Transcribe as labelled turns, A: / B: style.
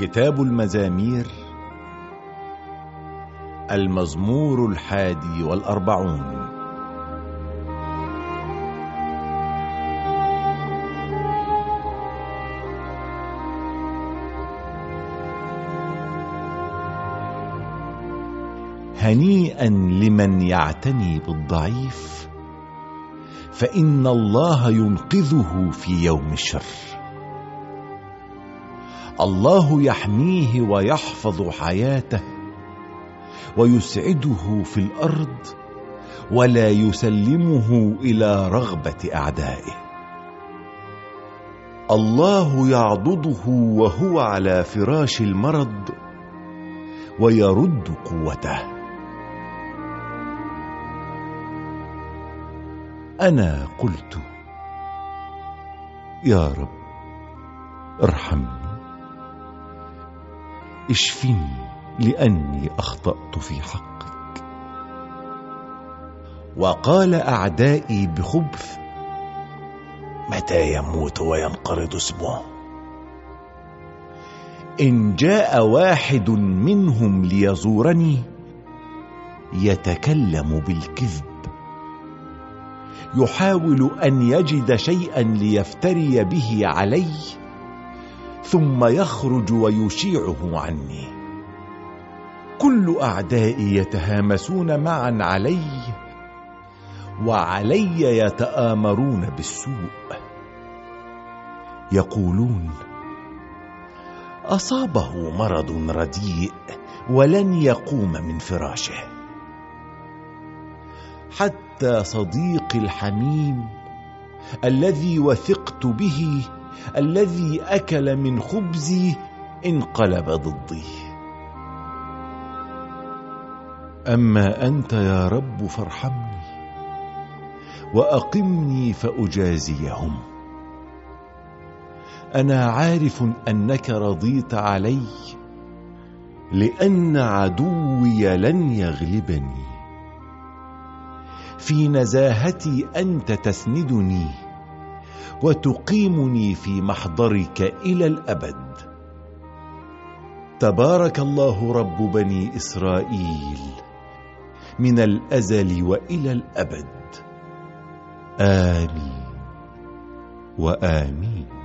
A: كتاب المزامير المزمور الحادي والأربعون. هنيئا لمن يعتني بالضعيف فإن الله ينقذه في يوم الشر. الله يحميه ويحفظ حياته ويسعده في الأرض ولا يسلمه إلى رغبة أعدائه. الله يعضده وهو على فراش المرض ويرد قوته. أنا قلت يا رب ارحمني. اشفني لأني أخطأت في حقك. وقال أعدائي بخبث متى يموت وينقرض اسمه إن جاء واحد منهم ليزورني يتكلم بالكذب. يحاول أن يجد شيئا ليفتري به علي ثم يخرج ويشيعه عني. كل أعدائي يتهامسون معا علي وعلي يتآمرون بالسوء. يقولون أصابه مرض رديء ولن يقوم من فراشه. حتى صديقي الحميم الذي وثقت به الذي أكل من خبزي انقلب ضدي. أما أنت يا رب فارحمني وأقمني فأجازيهم. أنا عارف أنك رضيت علي لأن عدوي لن يغلبني. في نزاهتي أنت تسندني. وتقيمني في محضرك إلى الأبد. تبارك الله رب بني إسرائيل من الأزل وإلى الأبد. آمين وآمين.